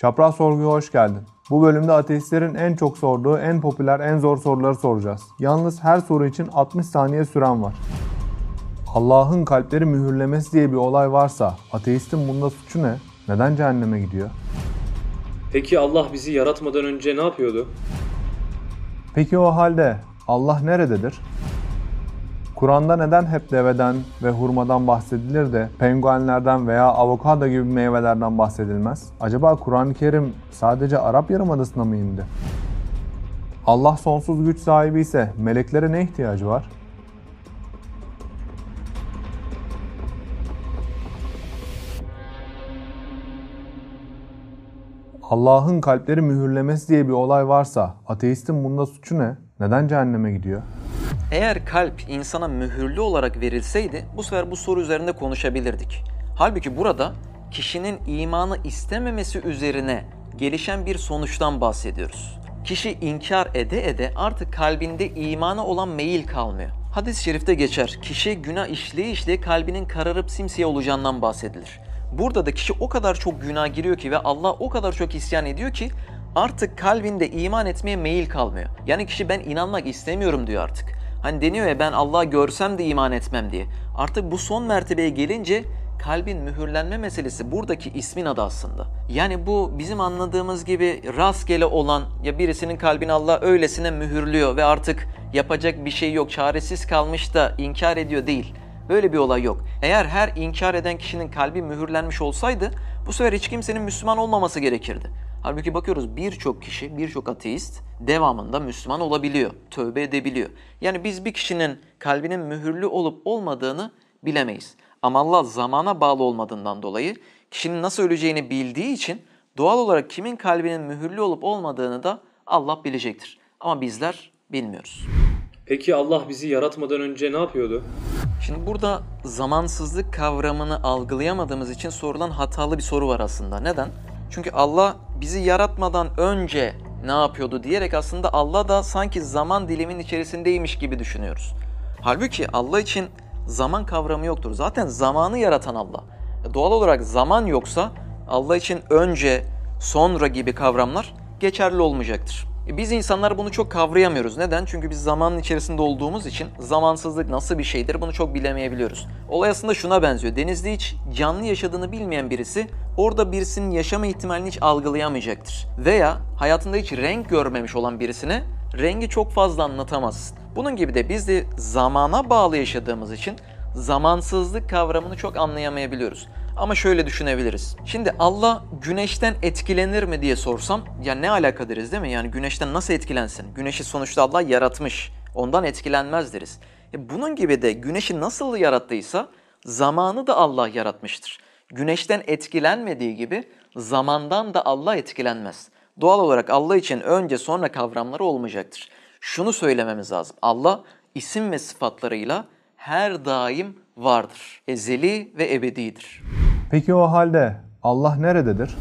Çapraz Sorgu'ya hoş geldin. Bu bölümde ateistlerin en çok sorduğu, en popüler, en zor soruları soracağız. Yalnız her soru için 60 saniye süren var. Allah'ın kalpleri mühürlemesi diye bir olay varsa ateistin bunda suçu ne? Neden cehenneme gidiyor? Peki Allah bizi yaratmadan önce ne yapıyordu? Peki o halde Allah nerededir? Kur'an'da neden hep deveden ve hurmadan bahsedilir de penguenlerden veya avokado gibi meyvelerden bahsedilmez? Acaba Kur'an-ı Kerim sadece Arap Yarımadası'na mı indi? Allah sonsuz güç sahibi ise meleklere ne ihtiyacı var? Allah'ın kalpleri mühürlemesi diye bir olay varsa ateistin bunda suçu ne? Neden cehenneme gidiyor? Eğer kalp insana mühürlü olarak verilseydi bu sefer bu soru üzerinde konuşabilirdik. Halbuki burada kişinin imanı istememesi üzerine gelişen bir sonuçtan bahsediyoruz. Kişi inkar ede ede artık kalbinde imana olan meyil kalmıyor. Hadis-i şerifte geçer. Kişi günah işleye işleye kalbinin kararıp simsiyah olacağından bahsedilir. Burada da kişi o kadar çok günah giriyor ki ve Allah o kadar çok isyan ediyor ki artık kalbinde iman etmeye meyil kalmıyor. Yani kişi ben inanmak istemiyorum diyor artık. Hani deniyor ya ben Allah'ı görsem de iman etmem diye. Artık bu son mertebeye gelince kalbin mühürlenme meselesi buradaki ismin adı aslında. Yani bu bizim anladığımız gibi rastgele olan ya birisinin kalbini Allah öylesine mühürlüyor ve artık yapacak bir şey yok, çaresiz kalmış da inkar ediyor değil. Böyle bir olay yok. Eğer her inkar eden kişinin kalbi mühürlenmiş olsaydı bu sefer hiç kimsenin Müslüman olmaması gerekirdi. Halbuki bakıyoruz birçok kişi, birçok ateist devamında Müslüman olabiliyor, tövbe edebiliyor. Yani biz bir kişinin kalbinin mühürlü olup olmadığını bilemeyiz. Ama Allah zamana bağlı olmadığından dolayı kişinin nasıl öleceğini bildiği için doğal olarak kimin kalbinin mühürlü olup olmadığını da Allah bilecektir. Ama bizler bilmiyoruz. Peki Allah bizi yaratmadan önce ne yapıyordu? Şimdi burada zamansızlık kavramını algılayamadığımız için sorulan hatalı bir soru var aslında. Neden? Çünkü Allah bizi yaratmadan önce ne yapıyordu diyerek aslında Allah da sanki zaman dilimin içerisindeymiş gibi düşünüyoruz. Halbuki Allah için zaman kavramı yoktur. Zaten zamanı yaratan Allah. Doğal olarak zaman yoksa Allah için önce, sonra gibi kavramlar geçerli olmayacaktır. E, Biz insanlar bunu çok kavrayamıyoruz. Neden? Çünkü biz zamanın içerisinde olduğumuz için zamansızlık nasıl bir şeydir bunu çok bilemeyebiliyoruz. Olay aslında şuna benziyor. Denizde hiç canlı yaşadığını bilmeyen birisi orada birisinin yaşama ihtimalini hiç algılayamayacaktır. Veya hayatında hiç renk görmemiş olan birisine rengi çok fazla anlatamazsın. Bunun gibi de biz de zamana bağlı yaşadığımız için zamansızlık kavramını çok anlayamayabiliyoruz. Ama şöyle düşünebiliriz. Şimdi Allah güneşten etkilenir mi diye sorsam ya ne alaka deriz değil mi? Yani güneşten nasıl etkilensin? Güneşi sonuçta Allah yaratmış. Ondan etkilenmez deriz. E bunun gibi de güneşi nasıl yarattıysa zamanı da Allah yaratmıştır. Güneşten etkilenmediği gibi zamandan da Allah etkilenmez. Doğal olarak Allah için önce sonra kavramları olmayacaktır. Şunu söylememiz lazım. Allah isim ve sıfatlarıyla her daim vardır. Ezeli ve ebedidir. Peki o halde Allah nerededir?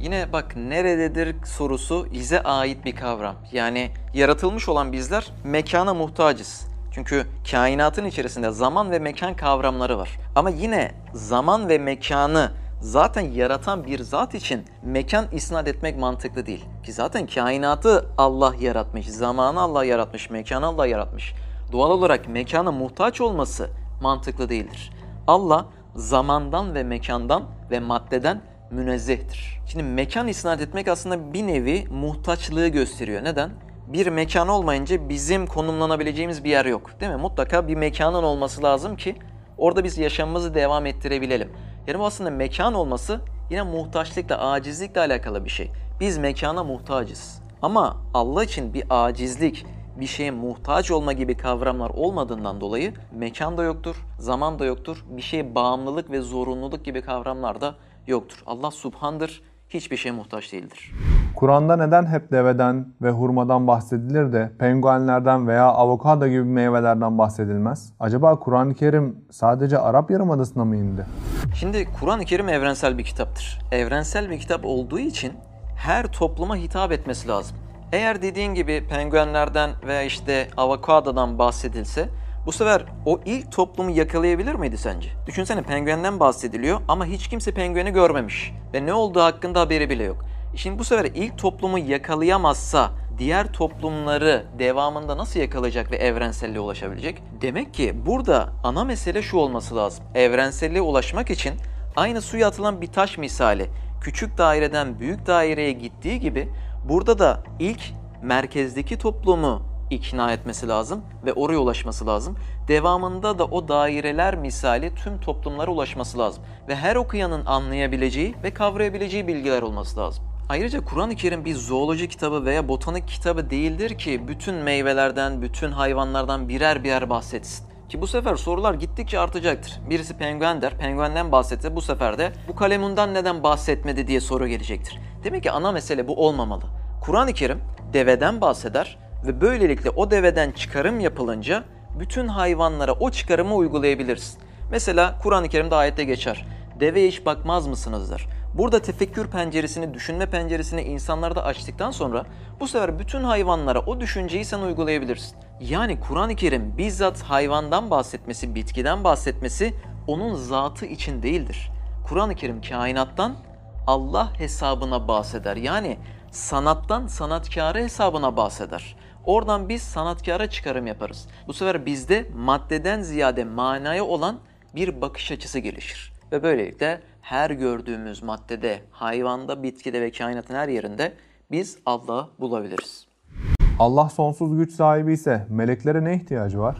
Yine bak nerededir sorusu bize ait bir kavram. Yani yaratılmış olan bizler mekana muhtacız. Çünkü kainatın içerisinde zaman ve mekan kavramları var. Ama yine zaman ve mekanı zaten yaratan bir zat için mekan isnat etmek mantıklı değil. Ki zaten kainatı Allah yaratmış, zamanı Allah yaratmış, mekanı Allah yaratmış. Doğal olarak mekana muhtaç olması mantıklı değildir. Allah zamandan ve mekandan ve maddeden münezzehtir. Şimdi mekan isnat etmek aslında bir nevi muhtaçlığı gösteriyor. Neden? Bir mekan olmayınca bizim konumlanabileceğimiz bir yer yok. Değil mi? Mutlaka bir mekanın olması lazım ki orada biz yaşamımızı devam ettirebilelim. Yani bu aslında mekan olması yine muhtaçlıkla, acizlikle alakalı bir şey. Biz mekana muhtacız. Ama Allah için bir acizlik, bir şeye muhtaç olma gibi kavramlar olmadığından dolayı mekan da yoktur, zaman da yoktur, bir şeye bağımlılık ve zorunluluk gibi kavramlar da yoktur. Allah subhandır, hiçbir şeye muhtaç değildir. Kur'an'da neden hep deveden ve hurmadan bahsedilir de penguenlerden veya avokado gibi meyvelerden bahsedilmez? Acaba Kur'an-ı Kerim sadece Arap Yarımadası'na mı indi? Şimdi Kur'an-ı Kerim evrensel bir kitaptır. Evrensel bir kitap olduğu için her topluma hitap etmesi lazım. Eğer dediğin gibi penguenlerden veya işte avokadodan bahsedilse bu sefer o ilk toplumu yakalayabilir miydi sence? Düşünsene penguenden bahsediliyor ama hiç kimse pengueni görmemiş ve ne olduğu hakkında haberi bile yok. Şimdi bu sefer ilk toplumu yakalayamazsa diğer toplumları devamında nasıl yakalayacak ve evrenselliğe ulaşabilecek? Demek ki burada ana mesele şu olması lazım. Evrenselliğe ulaşmak için aynı suya atılan bir taş misali küçük daireden büyük daireye gittiği gibi burada da ilk merkezdeki toplumu ikna etmesi lazım ve oraya ulaşması lazım. Devamında da o daireler misali tüm toplumlara ulaşması lazım. Ve her okuyanın anlayabileceği ve kavrayabileceği bilgiler olması lazım. Ayrıca Kur'an-ı Kerim bir zooloji kitabı veya botanik kitabı değildir ki bütün meyvelerden, bütün hayvanlardan birer birer bahsetsin. Ki bu sefer sorular gittikçe artacaktır. Birisi penguen der, penguenden bahsetse bu sefer de bu kalemundan neden bahsetmedi diye soru gelecektir. Demek ki ana mesele bu olmamalı. Kur'an-ı Kerim deveden bahseder ve böylelikle o deveden çıkarım yapılınca bütün hayvanlara o çıkarımı uygulayabilirsin. Mesela Kur'an-ı Kerim'de ayette geçer. Deveye hiç bakmaz mısınızdır? Burada tefekkür penceresini, düşünme penceresini insanlarda açtıktan sonra bu sefer bütün hayvanlara o düşünceyi sen uygulayabilirsin. Yani Kur'an-ı Kerim bizzat hayvandan bahsetmesi, bitkiden bahsetmesi onun zatı için değildir. Kur'an-ı Kerim kainattan Allah hesabına bahseder. Yani sanattan sanatkarı hesabına bahseder. Oradan biz sanatkara çıkarım yaparız. Bu sefer bizde maddeden ziyade manaya olan bir bakış açısı gelişir. Ve böylelikle her gördüğümüz maddede, hayvanda, bitkide ve kainatın her yerinde biz Allah'ı bulabiliriz. Allah sonsuz güç sahibi ise meleklere ne ihtiyacı var?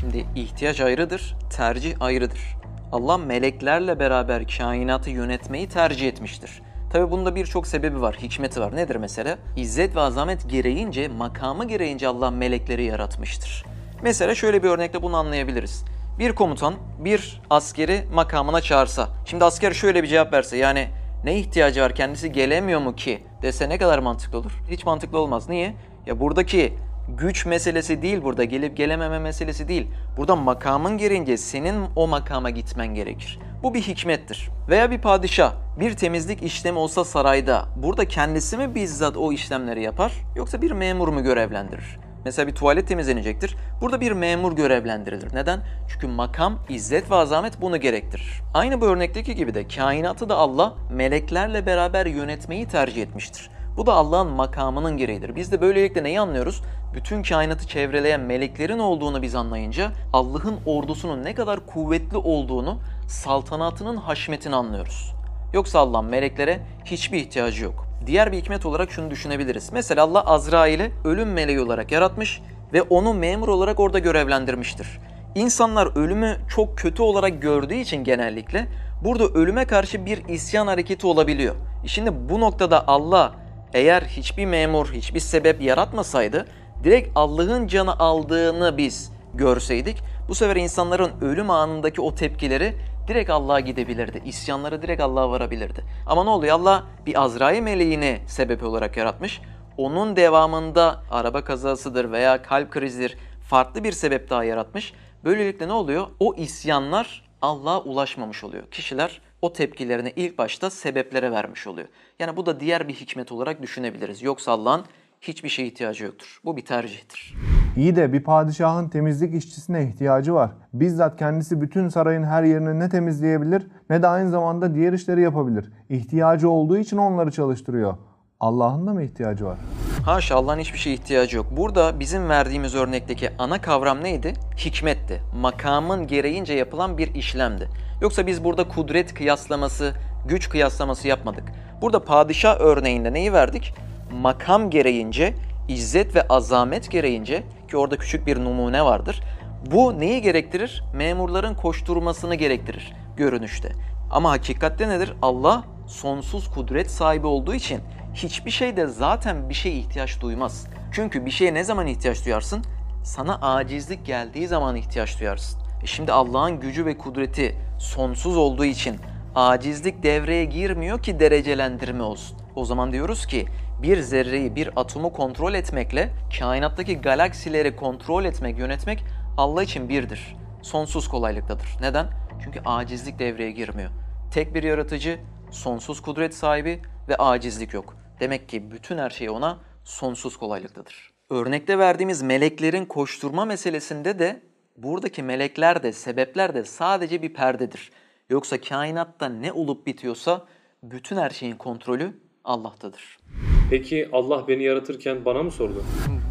Şimdi ihtiyaç ayrıdır, tercih ayrıdır. Allah meleklerle beraber kainatı yönetmeyi tercih etmiştir. Tabi bunda birçok sebebi var, hikmeti var. Nedir mesela? İzzet ve azamet gereğince, makamı gereğince Allah melekleri yaratmıştır. Mesela şöyle bir örnekle bunu anlayabiliriz. Bir komutan bir askeri makamına çağırsa, şimdi asker şöyle bir cevap verse yani ne ihtiyacı var kendisi gelemiyor mu ki dese ne kadar mantıklı olur? Hiç mantıklı olmaz. Niye? Ya buradaki güç meselesi değil burada, gelip gelememe meselesi değil. Burada makamın gereğince senin o makama gitmen gerekir. Bu bir hikmettir. Veya bir padişah bir temizlik işlemi olsa sarayda burada kendisi mi bizzat o işlemleri yapar yoksa bir memur mu görevlendirir? Mesela bir tuvalet temizlenecektir. Burada bir memur görevlendirilir. Neden? Çünkü makam, izzet ve azamet bunu gerektirir. Aynı bu örnekteki gibi de kainatı da Allah meleklerle beraber yönetmeyi tercih etmiştir. Bu da Allah'ın makamının gereğidir. Biz de böylelikle neyi anlıyoruz? Bütün kainatı çevreleyen meleklerin olduğunu biz anlayınca Allah'ın ordusunun ne kadar kuvvetli olduğunu, saltanatının haşmetini anlıyoruz. Yoksa Allah'ın meleklere hiçbir ihtiyacı yok. Diğer bir hikmet olarak şunu düşünebiliriz. Mesela Allah Azrail'i ölüm meleği olarak yaratmış ve onu memur olarak orada görevlendirmiştir. İnsanlar ölümü çok kötü olarak gördüğü için genellikle burada ölüme karşı bir isyan hareketi olabiliyor. E şimdi bu noktada Allah eğer hiçbir memur, hiçbir sebep yaratmasaydı direkt Allah'ın canı aldığını biz görseydik bu sefer insanların ölüm anındaki o tepkileri direkt Allah'a gidebilirdi. İsyanları direkt Allah'a varabilirdi. Ama ne oluyor? Allah bir Azrail meleğini sebep olarak yaratmış. Onun devamında araba kazasıdır veya kalp krizidir farklı bir sebep daha yaratmış. Böylelikle ne oluyor? O isyanlar Allah'a ulaşmamış oluyor. Kişiler o tepkilerini ilk başta sebeplere vermiş oluyor. Yani bu da diğer bir hikmet olarak düşünebiliriz. Yoksa Allah'ın hiçbir şeye ihtiyacı yoktur. Bu bir tercihtir. İyi de bir padişahın temizlik işçisine ihtiyacı var. Bizzat kendisi bütün sarayın her yerini ne temizleyebilir ne de aynı zamanda diğer işleri yapabilir. İhtiyacı olduğu için onları çalıştırıyor. Allah'ın da mı ihtiyacı var? Haşa Allah'ın hiçbir şeye ihtiyacı yok. Burada bizim verdiğimiz örnekteki ana kavram neydi? Hikmetti. Makamın gereğince yapılan bir işlemdi. Yoksa biz burada kudret kıyaslaması, güç kıyaslaması yapmadık. Burada padişah örneğinde neyi verdik? Makam gereğince, izzet ve azamet gereğince ki orada küçük bir numune vardır. Bu neyi gerektirir? Memurların koşturmasını gerektirir görünüşte. Ama hakikatte nedir? Allah sonsuz kudret sahibi olduğu için hiçbir şeyde zaten bir şeye ihtiyaç duymaz. Çünkü bir şeye ne zaman ihtiyaç duyarsın? Sana acizlik geldiği zaman ihtiyaç duyarsın. E şimdi Allah'ın gücü ve kudreti sonsuz olduğu için acizlik devreye girmiyor ki derecelendirme olsun. O zaman diyoruz ki bir zerreyi, bir atomu kontrol etmekle kainattaki galaksileri kontrol etmek, yönetmek Allah için birdir. Sonsuz kolaylıktadır. Neden? Çünkü acizlik devreye girmiyor. Tek bir yaratıcı, sonsuz kudret sahibi ve acizlik yok. Demek ki bütün her şey ona sonsuz kolaylıktadır. Örnekte verdiğimiz meleklerin koşturma meselesinde de buradaki melekler de sebepler de sadece bir perdedir. Yoksa kainatta ne olup bitiyorsa bütün her şeyin kontrolü Allah'tadır. Peki Allah beni yaratırken bana mı sordu?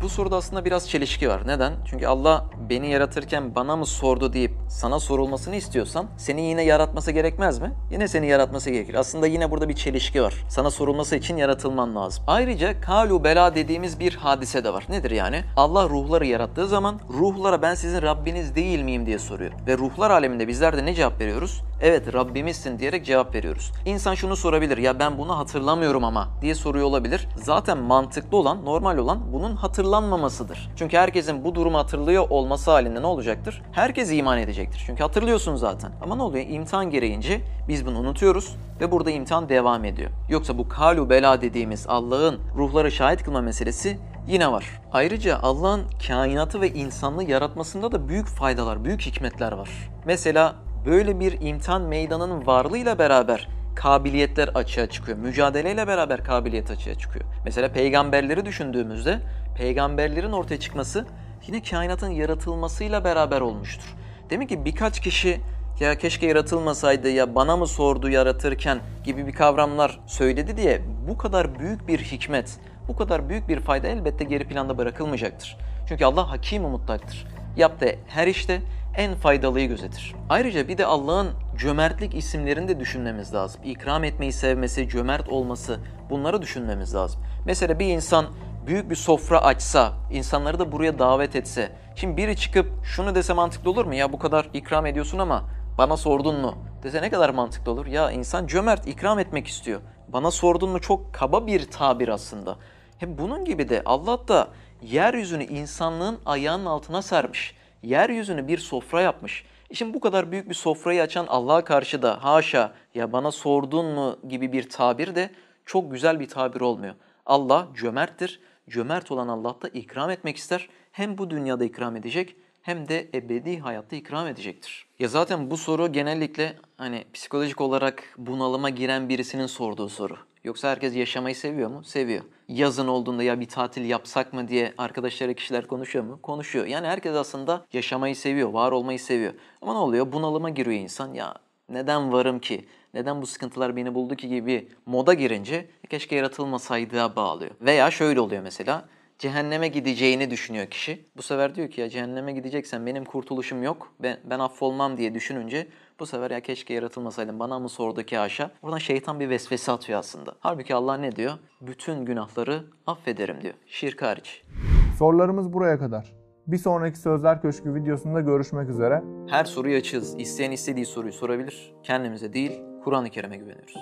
Bu soruda aslında biraz çelişki var. Neden? Çünkü Allah beni yaratırken bana mı sordu deyip sana sorulmasını istiyorsan seni yine yaratması gerekmez mi? Yine seni yaratması gerekir. Aslında yine burada bir çelişki var. Sana sorulması için yaratılman lazım. Ayrıca kalu bela dediğimiz bir hadise de var. Nedir yani? Allah ruhları yarattığı zaman ruhlara ben sizin Rabbiniz değil miyim diye soruyor. Ve ruhlar aleminde bizler de ne cevap veriyoruz? Evet Rabbimizsin diyerek cevap veriyoruz. İnsan şunu sorabilir ya ben bunu hatırlamıyorum ama diye soruyor olabilir. Zaten mantıklı olan, normal olan bunun hatırlanmamasıdır. Çünkü herkesin bu durumu hatırlıyor olması halinde ne olacaktır? Herkes iman edecektir. Çünkü hatırlıyorsun zaten. Ama ne oluyor? İmtihan gereğince biz bunu unutuyoruz ve burada imtihan devam ediyor. Yoksa bu kalu bela dediğimiz Allah'ın ruhları şahit kılma meselesi yine var. Ayrıca Allah'ın kainatı ve insanlığı yaratmasında da büyük faydalar, büyük hikmetler var. Mesela böyle bir imtihan meydanının varlığıyla beraber kabiliyetler açığa çıkıyor. Mücadeleyle beraber kabiliyet açığa çıkıyor. Mesela peygamberleri düşündüğümüzde peygamberlerin ortaya çıkması yine kainatın yaratılmasıyla beraber olmuştur. Demek ki birkaç kişi ya keşke yaratılmasaydı ya bana mı sordu yaratırken gibi bir kavramlar söyledi diye bu kadar büyük bir hikmet, bu kadar büyük bir fayda elbette geri planda bırakılmayacaktır. Çünkü Allah hakim muttaktır. Yaptığı her işte en faydalıyı gözetir. Ayrıca bir de Allah'ın cömertlik isimlerini de düşünmemiz lazım. İkram etmeyi sevmesi, cömert olması bunları düşünmemiz lazım. Mesela bir insan büyük bir sofra açsa, insanları da buraya davet etse. Şimdi biri çıkıp şunu dese mantıklı olur mu? Ya bu kadar ikram ediyorsun ama bana sordun mu? Dese ne kadar mantıklı olur? Ya insan cömert, ikram etmek istiyor. Bana sordun mu çok kaba bir tabir aslında. Hem bunun gibi de Allah da yeryüzünü insanlığın ayağının altına sermiş. Yeryüzünü bir sofra yapmış. E Şimdi bu kadar büyük bir sofrayı açan Allah'a karşı da haşa ya bana sordun mu gibi bir tabir de çok güzel bir tabir olmuyor. Allah cömerttir. Cömert olan Allah da ikram etmek ister. Hem bu dünyada ikram edecek hem de ebedi hayatta ikram edecektir. Ya zaten bu soru genellikle hani psikolojik olarak bunalıma giren birisinin sorduğu soru. Yoksa herkes yaşamayı seviyor mu? Seviyor. Yazın olduğunda ya bir tatil yapsak mı diye arkadaşları kişiler konuşuyor mu? Konuşuyor. Yani herkes aslında yaşamayı seviyor, var olmayı seviyor. Ama ne oluyor? Bunalıma giriyor insan. Ya neden varım ki? Neden bu sıkıntılar beni buldu ki gibi moda girince "E, keşke yaratılmasaydığa bağlıyor. Veya şöyle oluyor mesela. Cehenneme gideceğini düşünüyor kişi. Bu sefer diyor ki ya cehenneme gideceksen benim kurtuluşum yok. Ben, ben affolmam diye düşününce bu sefer ya keşke yaratılmasaydım bana mı sordu ki haşa. Oradan şeytan bir vesvese atıyor aslında. Halbuki Allah ne diyor? Bütün günahları affederim diyor. Şirk hariç. Sorularımız buraya kadar. Bir sonraki Sözler Köşkü videosunda görüşmek üzere. Her soruyu açığız. İsteyen istediği soruyu sorabilir. Kendimize değil, Kur'an-ı Kerim'e güveniyoruz.